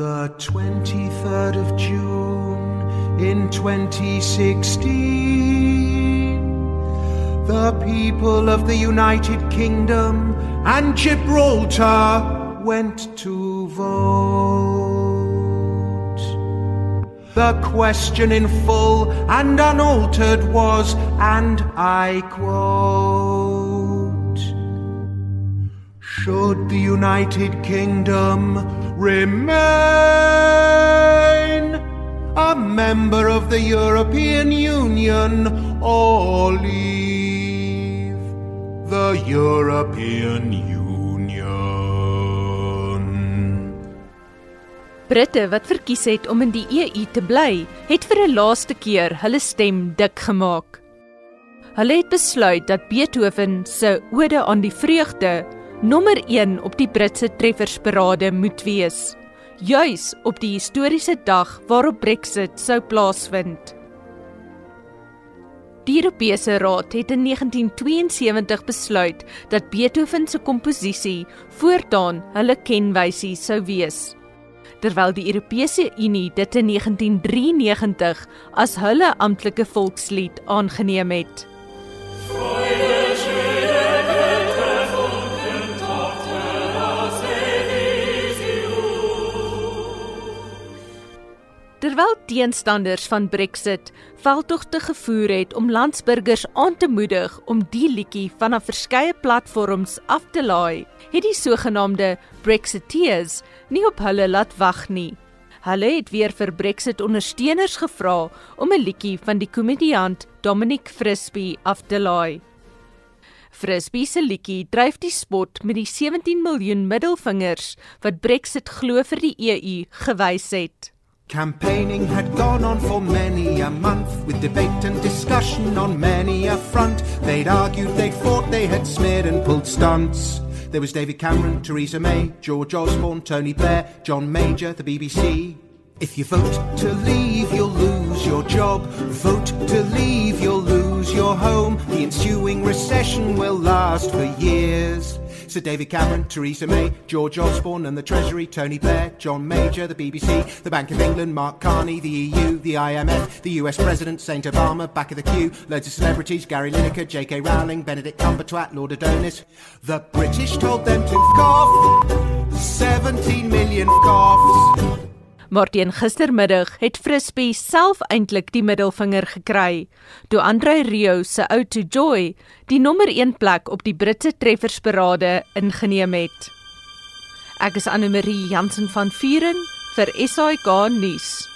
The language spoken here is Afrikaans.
the 23rd of June in 2016, the people of the United Kingdom and Gibraltar went to vote. The question in full and unaltered was, and I quote, Should the United Kingdom remain a member of the European Union or leave the European Union? Britte wat verkies het om in die EU te bly, het vir 'n laaste keer hulle stem dik gemaak. Hulle het besluit dat Beethoven se Ode aan die Vreugde nommer 1 op die Britse treffersparade moet wees, juis op die historiese dag waarop Brexit sou plaasvind. Die Europese Raad het in 1972 besluit dat Beethoven se komposisie voortaan hulle kenwysie sou wees terwyl die Europese Unie dit in 1993 as hulle amptelike volkslied aangeneem het. Terwyl teenstanders van Brexit veldtogte gevoer het om landsburgers aan te moedig om die liedjie vanaf verskeie platforms af te laai, het die sogenaamde Brexiteers nie op hulle laat wag nie. Hulle het weer vir Brexit ondersteuners gevra om 'n liedjie van die komediant Dominic Frisby af te laai. Frisby se liedjie dryf die spot met die 17 miljoen middelvingers wat Brexit glo vir die EU gewys het. Campaigning had gone on for many a month with debate and discussion on many a front. They'd argued, they'd fought, they had smeared and pulled stunts. There was David Cameron, Theresa May, George Osborne, Tony Blair, John Major, the BBC. If you vote to leave, you'll lose your job. Vote to leave, you'll lose your home. The ensuing recession will last for years. Sir David Cameron, Theresa May, George Osborne and the Treasury, Tony Blair, John Major, the BBC, the Bank of England, Mark Carney, the EU, the IMF, the US President, St Obama, back of the queue, loads of celebrities, Gary Lineker, J.K. Rowling, Benedict Cumberbatch, Lord Adonis. The British told them to cough. 17 million coughs. Maar teen gistermiddag het Frisbee self eintlik die middelvinger gekry toe Andre Rio se Out to Joy die nommer 1 plek op die Britse treffersparade ingeneem het. Ek is Anne Marie Jansen van Vuren vir SAK nuus.